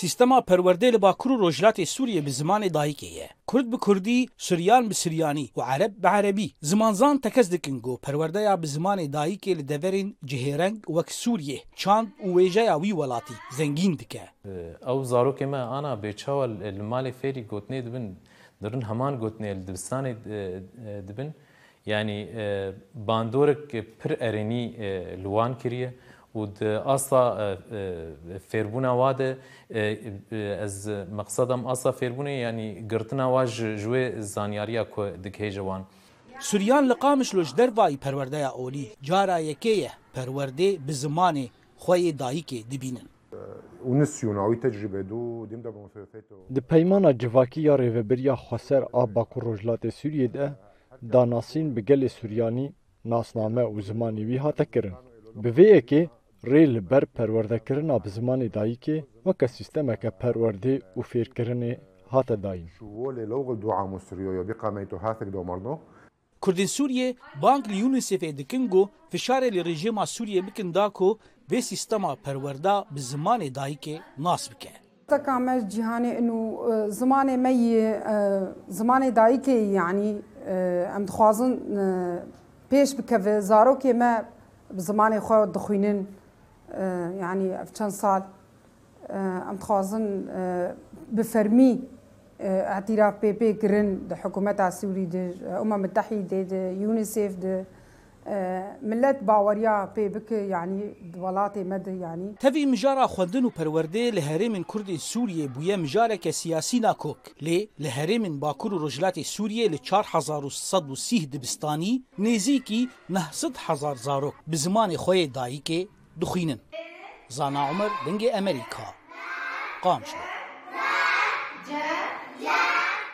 سیستما پرورده له باکرو روجلات سوریه به زمان دایکیه کورد به کوردی سریان به سریانی و عرب به عربی زمانزان تکز دکنگو پرورده یا به زمان دایکی له دورین جهرنگ وک سوریه چاند او ویجا یا وی ولاتی زنگین دکه او زارو که ما انا به چاول مال فری گوتنی دبن درن همان گوتنی دبستان دبن یعنی باندورک پر ارنی لوان کریه و اصلا فیربونا واده از مقصدم اصلا فیربونه یعنی گرتنا واج جوی زانیاریا که دکه جوان سوریان لقامش لوج در وای پرورده اولی جارا یکیه پرورده به زمان خوی دایی که دبینن د پیمانه جواکی یا ریوبریا خسر آباکو رجلات سوریه ده داناسین به گل سوریانی ناسنامه و زمانی وی هاته کرن به وی کې rê li ber perwerdekirina bi zimanê dayîkê weke sîstemeke perwerdê û fêrkirinê hate dayîn. Kurdên Sûriye bank li UNICEF-ê dikin got fişarê li rejima Sûriye bikin da ku vê sîstema perwerda bi zimanê dayîkê nas bike. Teka me cîhanê nû zimanê me yê zimanê dayîkê yanî em dixwazin pêş bikeve zarokê me bi zimanê xwe dixwînin یعنی ئەف چەند ساڵ ئەم خوازن بفەرمی اعتراف پێ پێکردن دە حکوومەتا سووری دژ ئەمە متەحی دێ یونیسف دە ملت باوەریا پێ بکە یعنی وڵاتی مەدە ینی تەوی مژارە خوندن و پەروەردەیە لە هەرێمن کوردی سووریە بووە مژارێکە سیاسی ناکۆک لێ لە هەرێمن باکوور و ڕژلاتی سووریە لە 1930 دبستانی نێزیکی 900 هزار زارۆک بزمانی خۆی دایکێ دخینن زانا عمر دنگی امریکا قام شد